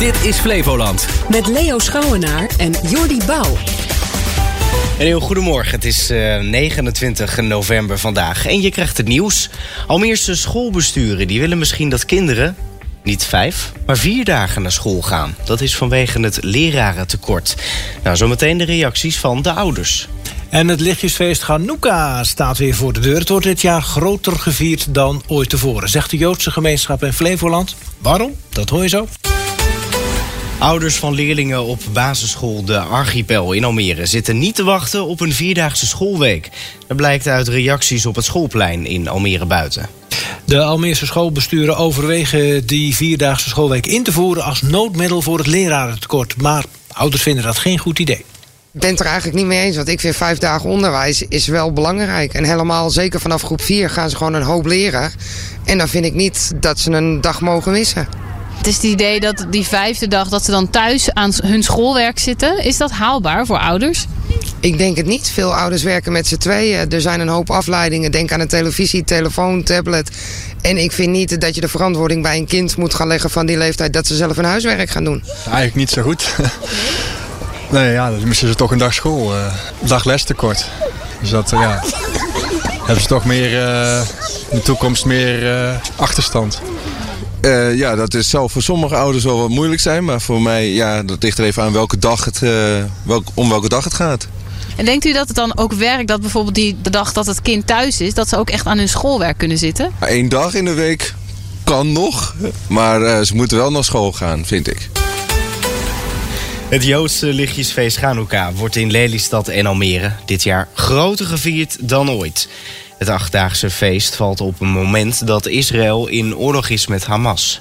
Dit is Flevoland. Met Leo Schouwenaar en Jordi Bouw. Een heel goedemorgen. Het is uh, 29 november vandaag en je krijgt het nieuws. Almeerse schoolbesturen die willen misschien dat kinderen niet vijf, maar vier dagen naar school gaan. Dat is vanwege het lerarentekort. Nou, zometeen de reacties van de ouders. En het lichtjesfeest Hanukkah staat weer voor de deur. Het wordt dit jaar groter gevierd dan ooit tevoren, zegt de Joodse gemeenschap in Flevoland. Waarom? Dat hoor je zo. Ouders van leerlingen op basisschool De Archipel in Almere zitten niet te wachten op een vierdaagse schoolweek. Dat blijkt uit reacties op het schoolplein in Almere buiten. De Almeerse schoolbesturen overwegen die vierdaagse schoolweek in te voeren als noodmiddel voor het lerarentekort. Maar ouders vinden dat geen goed idee. Ik ben het er eigenlijk niet mee eens, want ik vind vijf dagen onderwijs is wel belangrijk. En helemaal, zeker vanaf groep 4, gaan ze gewoon een hoop leren. En dan vind ik niet dat ze een dag mogen missen. Het is het idee dat die vijfde dag dat ze dan thuis aan hun schoolwerk zitten. Is dat haalbaar voor ouders? Ik denk het niet. Veel ouders werken met z'n tweeën. Er zijn een hoop afleidingen. Denk aan een televisie, telefoon, tablet. En ik vind niet dat je de verantwoording bij een kind moet gaan leggen van die leeftijd dat ze zelf hun huiswerk gaan doen. Eigenlijk niet zo goed. nee, ja, dan missen ze toch een dag school. Uh, een dag lestekort. Dus dat, uh, ja. Hebben ze toch meer uh, in de toekomst meer achterstand. Uh, ja, dat is, zal voor sommige ouders wel wat moeilijk zijn. Maar voor mij, ja, dat ligt er even aan welke dag het, uh, welk, om welke dag het gaat. En denkt u dat het dan ook werkt dat bijvoorbeeld die, de dag dat het kind thuis is... dat ze ook echt aan hun schoolwerk kunnen zitten? Eén dag in de week kan nog. Maar uh, ze moeten wel naar school gaan, vind ik. Het Joodse lichtjesfeest Chanukka wordt in Lelystad en Almere dit jaar groter gevierd dan ooit. Het achtdaagse feest valt op een moment dat Israël in oorlog is met Hamas.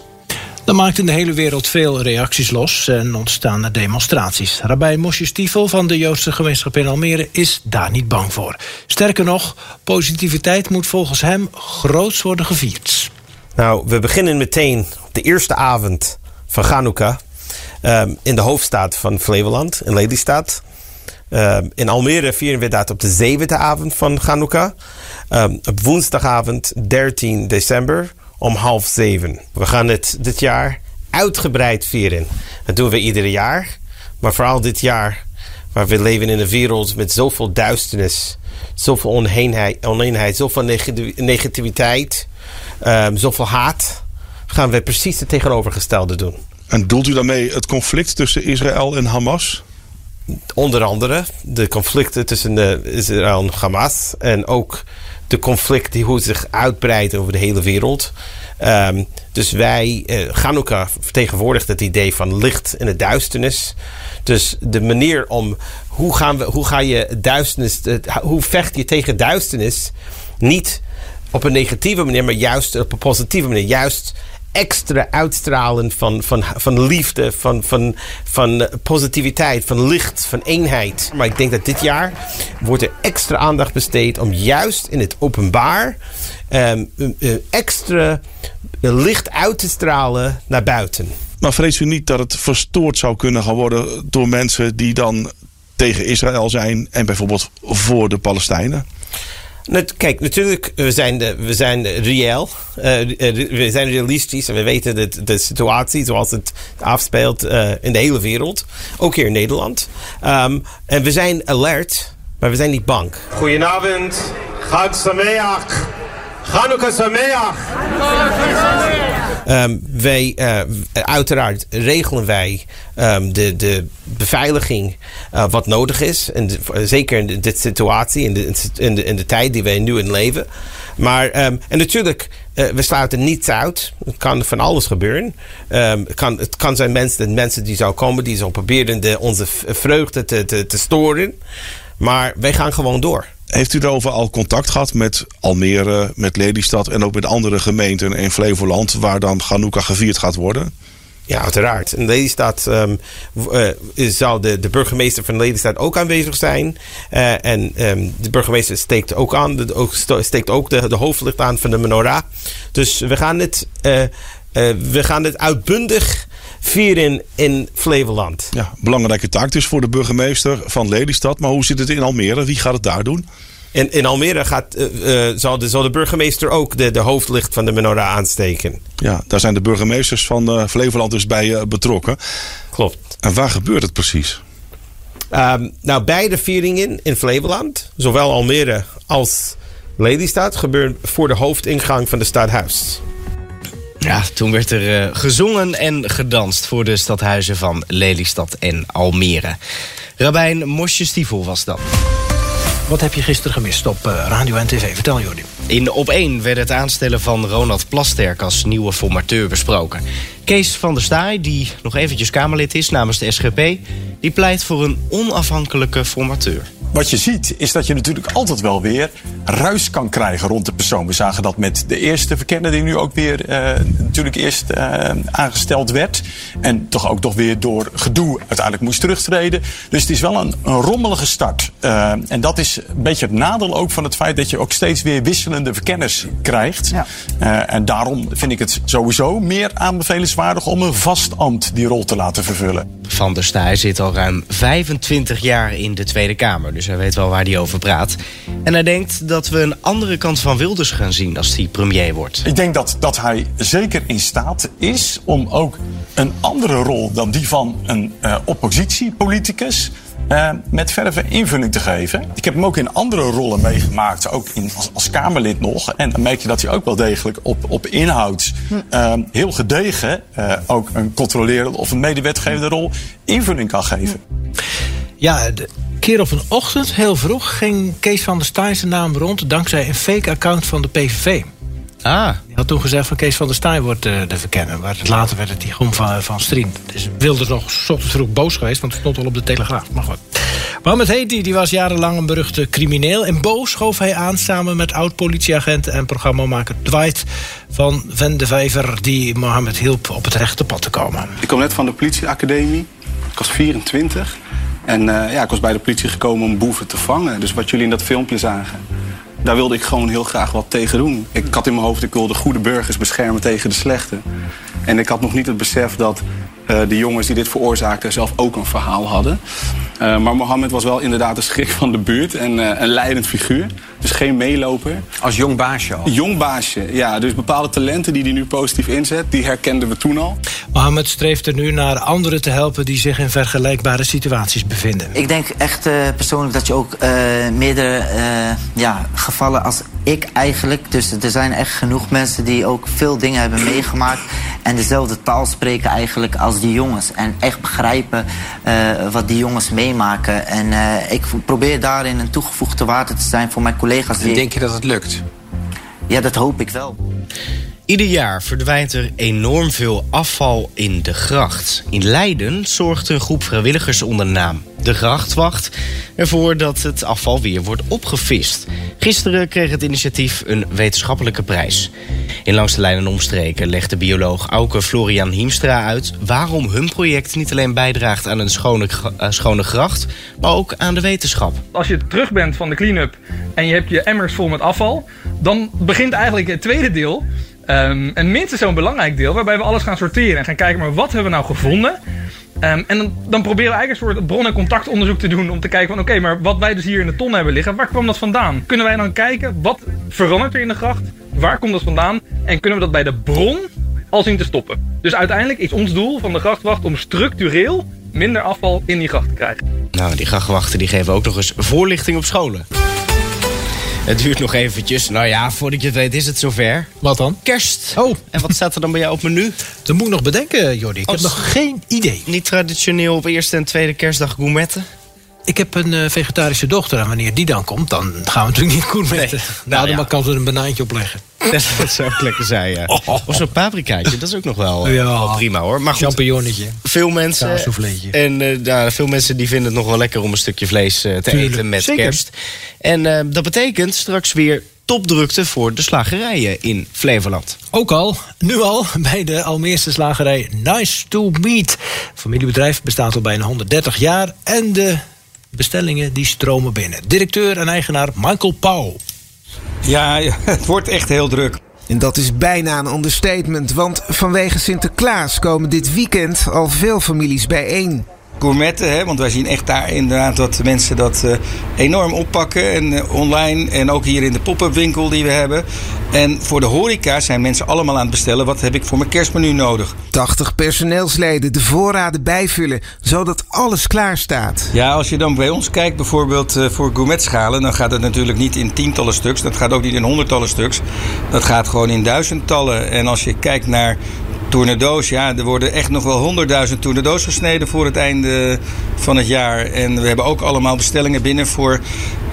Dat maakt in de hele wereld veel reacties los en ontstaan er demonstraties. Rabbi Moshe Stiefel van de Joodse gemeenschap in Almere is daar niet bang voor. Sterker nog, positiviteit moet volgens hem groots worden gevierd. Nou, we beginnen meteen de eerste avond van Chanukah um, in de hoofdstad van Flevoland, in Lelystad. Um, in Almere vieren we dat op de zevende avond van Chanukah. Um, op woensdagavond 13 december om half zeven. We gaan het dit jaar uitgebreid vieren. Dat doen we ieder jaar. Maar vooral dit jaar, waar we leven in een wereld met zoveel duisternis, zoveel oneenheid, zoveel negativiteit, zoveel haat, gaan we precies het tegenovergestelde doen. En doelt u daarmee het conflict tussen Israël en Hamas? Onder andere de conflicten tussen de Israël en Hamas. En ook de conflict die hoe zich uitbreidt over de hele wereld. Um, dus wij, uh, Hanukkah vertegenwoordigt het idee van licht in de duisternis. Dus de manier om hoe, gaan we, hoe ga je duisternis, hoe vecht je tegen duisternis? Niet op een negatieve manier, maar juist op een positieve manier. Juist extra uitstralen van, van, van liefde, van, van, van positiviteit, van licht, van eenheid. Maar ik denk dat dit jaar wordt er extra aandacht besteed om juist in het openbaar um, extra licht uit te stralen naar buiten. Maar vrees u niet dat het verstoord zou kunnen gaan worden door mensen die dan tegen Israël zijn en bijvoorbeeld voor de Palestijnen? Kijk, natuurlijk, we zijn, we zijn reëel. Uh, we zijn realistisch en we weten de, de situatie zoals het afspeelt in de hele wereld. Ook hier in Nederland. Um, en we zijn alert, maar we zijn niet bang. Goedenavond. Chag Sameach. Chanukah Sameach. Um, wij, uh, uiteraard regelen wij um, de, de beveiliging uh, wat nodig is. En de, zeker in dit situatie, in de, in, de, in de tijd die wij nu in leven. Maar, um, en natuurlijk, we sluiten niets uit. Het kan van alles gebeuren. het, kan, het kan zijn mensen, mensen die zou komen, die zo proberen de, onze vreugde te, te, te storen. Maar wij gaan gewoon door. Heeft u daarover al contact gehad met Almere, met Lelystad en ook met andere gemeenten in Flevoland waar dan Hanukkah gevierd gaat worden? Ja, uiteraard. In Lelystad um, uh, zal de, de burgemeester van Lelystad ook aanwezig zijn. Uh, en um, de burgemeester steekt ook aan, de, ook, steekt ook de, de hoofdlicht aan van de menorah. Dus we gaan het, uh, we gaan het uitbundig vieren in Flevoland. Ja, belangrijke taak dus voor de burgemeester van Lelystad. Maar hoe zit het in Almere? Wie gaat het daar doen? In, in Almere gaat, eh, eh, zal, de, zal de burgemeester ook de, de hoofdlicht van de menorah aansteken. Ja, daar zijn de burgemeesters van eh, Flevoland dus bij eh, betrokken. Klopt. En waar gebeurt het precies? Ehm, nou, beide vieringen in Flevoland, zowel Almere als Lelystad, gebeuren voor de hoofdingang van de stadhuis. Ja, toen werd er eh, gezongen en gedanst voor de stadhuizen van Lelystad en Almere. Rabijn Mosje Stiefel was dat. Wat heb je gisteren gemist op eh, radio en tv? Vertel Jordi. In Op 1 werd het aanstellen van Ronald Plasterk als nieuwe formateur besproken. Kees van der Staaij, die nog eventjes Kamerlid is namens de SGP... die pleit voor een onafhankelijke formateur. Wat je ziet is dat je natuurlijk altijd wel weer ruis kan krijgen rond de persoon. We zagen dat met de eerste verkenner die nu ook weer eh, natuurlijk eerst eh, aangesteld werd. En toch ook toch weer door gedoe uiteindelijk moest terugtreden. Dus het is wel een, een rommelige start. Eh, en dat is een beetje het nadeel ook van het feit dat je ook steeds weer wisselende verkenners krijgt. En daarom vind ik het sowieso meer aanbevelenswaardig om een vast ambt die rol te laten vervullen. Van der Staaij zit al ruim 25 jaar in de Tweede Kamer, dus hij weet wel waar hij over praat. En hij denkt dat we een andere kant van Wilders gaan zien als hij premier wordt. Ik denk dat, dat hij zeker in staat is om ook een andere rol dan die van een eh, oppositiepoliticus. eh, met verve invulling te geven. Ik heb hem ook in andere rollen meegemaakt, ook in, als, als Kamerlid nog. En dan merk je dat hij ook wel degelijk op, op inhoud eh, heel gedegen eh, ook een controlerende of een medewetgevende rol invulling kan geven. Ja, de keer op een ochtend, heel vroeg, ging Kees van der Staaij zijn naam rond... dankzij een fake account van de PVV. Ah. Die had toen gezegd van Kees van der Staaij wordt eh, de verkenner. Maar later werd het die groen van, van Strien. Dus wilde nog ochtends vroeg boos geweest, want het stond al op de Telegraaf. Maar goed. Mohamed Hedi die was jarenlang een beruchte crimineel. En boos schoof hij aan samen met oud-politieagent en programmamaker Dwight van Van de Vijver... die Mohamed hielp op het rechte pad te komen. Ik kom net van de politieacademie. Ik was 24. En eh, ja, ik was bij de politie gekomen om boeven te vangen. Dus wat jullie in dat filmpje zagen. Daar wilde ik gewoon heel graag wat tegen doen. Ik had in mijn hoofd, ik wilde goede burgers beschermen tegen de slechte. En ik had nog niet het besef dat de jongens die dit veroorzaakten zelf ook een verhaal hadden. Eh, maar Mohammed was wel inderdaad de schrik van de buurt en eh, een leidend figuur. Dus geen meeloper. Als jong baasje al? Jong baasje, ja. Dus bepaalde talenten die hij nu positief inzet, die herkenden we toen al. Mohammed streeft er nu naar anderen te helpen die zich in vergelijkbare situaties bevinden. Ik denk echt eh, persoonlijk dat je ook eh, meerdere eh, ja, gevallen als ik eigenlijk... dus er zijn echt genoeg mensen die ook veel dingen hebben meegemaakt... en dezelfde taal spreken eigenlijk als die jongens. En echt begrijpen eh, wat die jongens meemaken. En eh, ik probeer daarin een toegevoegde waarde te zijn voor mijn collega's. En denk je dat het lukt? Ja, dat hoop ik wel. Ieder jaar verdwijnt er enorm veel afval in de gracht. In Leiden zorgt een groep vrijwilligers onder de naam De Grachtwacht ervoor dat het afval weer wordt opgevist. Gisteren kreeg het initiatief een wetenschappelijke prijs. In Langs de Leiden en Omstreken legt de bioloog Auke Florian Hiemstra uit waarom hun project niet alleen bijdraagt aan een schone, eh, schone gracht, maar ook aan de wetenschap. Als je terug bent van de clean-up en je hebt je emmers vol met afval, dan begint eigenlijk het tweede deel. Ehm, en minstens zo'n belangrijk deel, waarbij we alles gaan sorteren en gaan kijken, maar wat hebben we nou gevonden? Ehm, en dan, dan proberen we eigenlijk een soort bron- en contactonderzoek te doen om te kijken van oké, maar wat wij dus hier in de ton hebben liggen, waar kwam dat vandaan? Kunnen wij dan kijken, wat verandert er in de gracht? Waar komt dat vandaan? En kunnen we dat bij de bron al zien te stoppen? Dus uiteindelijk is ons doel van de grachtwacht om structureel minder afval in die gracht te krijgen. Nou, die grachtwachten die geven ook nog eens voorlichting op scholen. Het duurt nog eventjes. Nou ja, voordat je het weet is het zover. Wat dan? Kerst. Oh. En wat staat er dan bij jou op menu? Dat moet ik nog bedenken, Jordi. Ik heb nog geen idee. Niet traditioneel op eerste en tweede kerstdag gourmetten? Ik heb een eh, vegetarische dochter en wanneer die dan komt, dan gaan we natuurlijk niet gourmetten. Nee. Nou, Nou dan ja. kan ze er een banaantje op leggen. Dat, dat zou ook lekker zijn, ja. Of zo'n paprikaatje, dat is ook nog wel, eh, Ja. wel prima hoor. Maar goed, Champignonnetje. veel mensen... En eh, nou, veel mensen die vinden het nog wel lekker om een stukje vlees eh, te Tuurlijk. eten met Zeker. kerst. En dat betekent straks weer topdrukte voor de slagerijen in Flevoland. Ook al, nu al, bij de Almeerse slagerij Nice to Meet. Familiebedrijf bestaat al bijna 130 jaar en de bestellingen die stromen binnen. Directeur en eigenaar Michael Pauw. Ja, het wordt echt heel druk. En dat is bijna een understatement, want vanwege Sinterklaas komen dit weekend al veel families bijeen. Gourmetten. Hè? Want wij zien echt daar inderdaad dat mensen dat uh, enorm oppakken. En uh, online en ook hier in de pop-up winkel die we hebben. En voor de horeca zijn mensen allemaal aan het bestellen. Wat heb ik voor mijn kerstmenu nodig? 80 personeelsleden de voorraden bijvullen, zodat alles klaar staat. Ja, als je dan bij ons kijkt bijvoorbeeld uh, voor gourmetschalen... dan gaat het natuurlijk niet in tientallen stuks. Dat gaat ook niet in honderdtallen stuks. Dat gaat gewoon in duizendtallen. En als je kijkt naar Tournedoos, ja, er worden echt nog wel honderdduizend tournedoos gesneden voor het einde van het jaar. En we hebben ook allemaal bestellingen binnen voor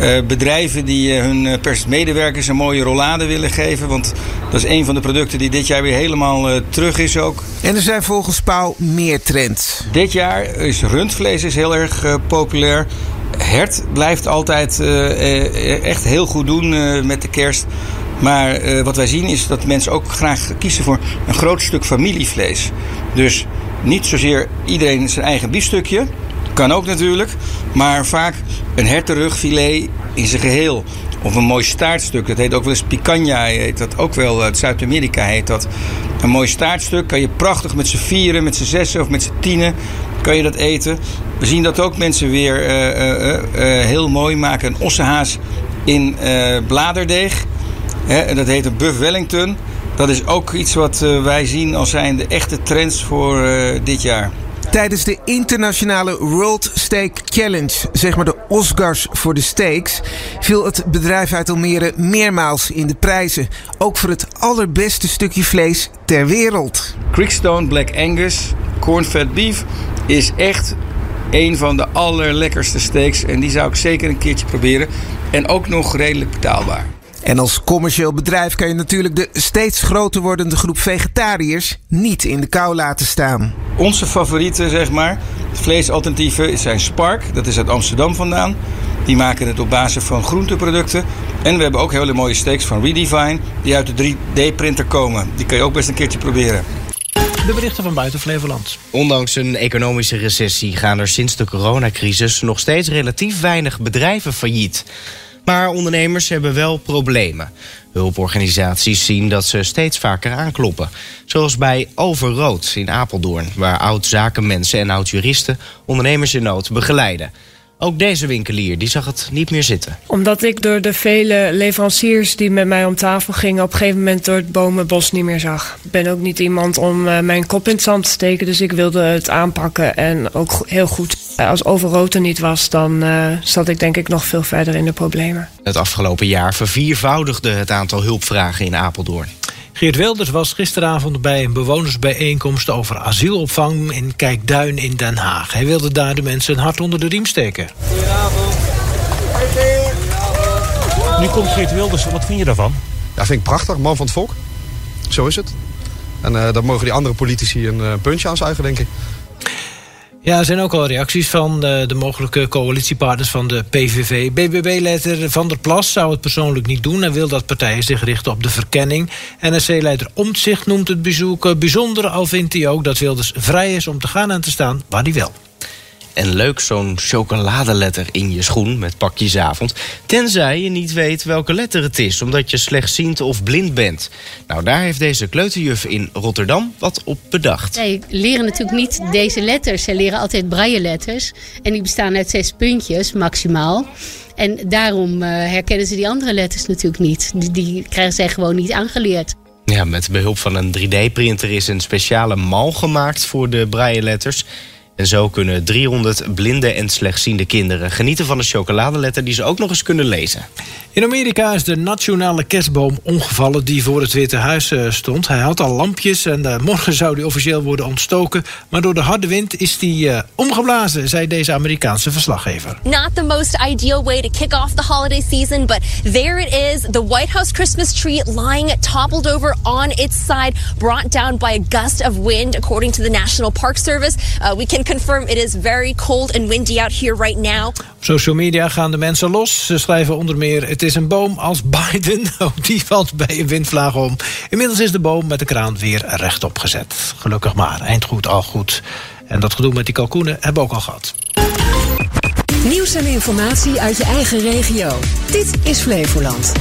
uh, bedrijven die uh, hun medewerkers een mooie rollade willen geven. Want dat is een van de producten die dit jaar weer helemaal uh, terug is ook. En er zijn volgens Pauw meer trends. Dit jaar is rundvlees is heel erg populair. Hert blijft altijd echt heel goed doen met de kerst. Maar uh, wat wij zien is dat mensen ook graag kiezen voor een groot stuk familievlees. Dus niet zozeer iedereen zijn eigen biefstukje. Kan ook natuurlijk. Maar vaak een hertenrugfilet in zijn geheel. Of een mooi staartstuk. Dat heet ook wel eens. Heet dat ook wel. Uit Zuid-Amerika heet dat. Een mooi staartstuk kan je prachtig met z'n vieren, met z'n zessen of met z'n tienen. Kan je dat eten. We zien dat ook mensen weer uh, uh, heel mooi maken. Een ossehaas in bladerdeeg. Hè, dat heet een Buff Wellington. Dat is ook iets wat uh, wij zien als zijn de echte trends voor uh, dit jaar. Tijdens de internationale World Steak Challenge, zeg maar de Oscars voor de steaks, viel het bedrijf uit Almere meermaals in de prijzen. Ook voor het allerbeste stukje vlees ter wereld. Creekstone Black Angus Cornfed Beef is echt een van de allerlekkerste steaks. En die zou ik zeker een keertje proberen. En ook nog redelijk betaalbaar. En als commercieel bedrijf kan je natuurlijk de steeds groter wordende groep vegetariërs niet in de kou laten staan. Onze favorieten, zeg maar, vleesalternatieven zijn Spark, dat is uit Amsterdam vandaan. Die maken het op basis van groenteproducten. En we hebben ook hele mooie steaks van Redefine, die uit de 3D-printer komen. Die kan je ook best een keertje proberen. De berichten van buiten Flevoland. Ondanks een economische recessie gaan er sinds de coronacrisis nog steeds relatief weinig bedrijven failliet. Maar ondernemers hebben wel problemen. Hulporganisaties zien dat ze steeds vaker aankloppen. Zoals bij Overrood in Apeldoorn, waar oud-zakenmensen en oud-juristen ondernemers in nood begeleiden. Ook deze winkelier die zag het niet meer zitten. Omdat ik door de vele leveranciers die met mij om tafel gingen... op een gegeven moment door het bomenbos niet meer zag. Ik ben ook niet iemand om uh, mijn kop in het zand te steken... dus ik wilde het aanpakken en ook heel goed. Als overrood er niet was, dan uh, zat ik denk ik nog veel verder in de problemen. Het afgelopen jaar verviervoudigde het aantal hulpvragen in Apeldoorn. Geert Wilders was gisteravond bij een bewonersbijeenkomst over asielopvang in Kijkduin in Den Haag. Hij wilde daar de mensen een hart onder de riem steken. Goedenavond. Nu komt Geert Wilders, wat vind je daarvan? Ja, vind ik prachtig. Man van het volk. Zo is het. En uh, daar mogen die andere politici een uh, puntje aan zuigen, denk ik. Ja, er zijn ook al reacties van de, de mogelijke coalitiepartners van de PVV. BBB-leider Van der Plas zou het persoonlijk niet doen... en wil dat partijen zich richten op de verkenning. NSC-leider Omtzigt noemt het bezoek bijzonder... al vindt hij ook dat Wilders vrij is om te gaan en te staan waar hij wil. En leuk zo'n chocoladeletter in je schoen met pakjesavond. Tenzij je niet weet welke letter het is, omdat je slechtziend of blind bent. Nou, daar heeft deze kleuterjuf in Rotterdam wat op bedacht. Zij leren natuurlijk niet deze letters. Zij leren altijd braille letters. En die bestaan uit zes puntjes maximaal. En daarom uh, herkennen ze die andere letters natuurlijk niet. Die, die krijgen zij gewoon niet aangeleerd. Ja, met behulp van een 3D-printer is een speciale mal gemaakt voor de braille letters. En zo kunnen 300 blinde en slechtziende kinderen genieten van een chocoladeletter die ze ook nog eens kunnen lezen. In Amerika is de nationale kerstboom omgevallen die voor het Witte Huis eh, stond. Hij had al lampjes en uh, morgen zou die officieel worden ontstoken. Maar door de harde wind is die uh, omgeblazen, zei deze Amerikaanse verslaggever. Not the most ideal way to kick off the holiday season, but there it is. The White House Christmas tree lying toppled over on its side, brought down by a gust of wind, according to the National Park Service. Uh, we can confirm it is very cold and windy out here right now. Op social media gaan de mensen los. Ze schrijven onder meer: Het is een boom als Biden. Oh, die valt bij een windvlaag om. Inmiddels is de boom met de kraan weer rechtop gezet. Gelukkig maar. Eind goed, al goed. En dat gedoe met die kalkoenen hebben we ook al gehad. Nieuws en informatie uit je eigen regio. Dit is Flevoland.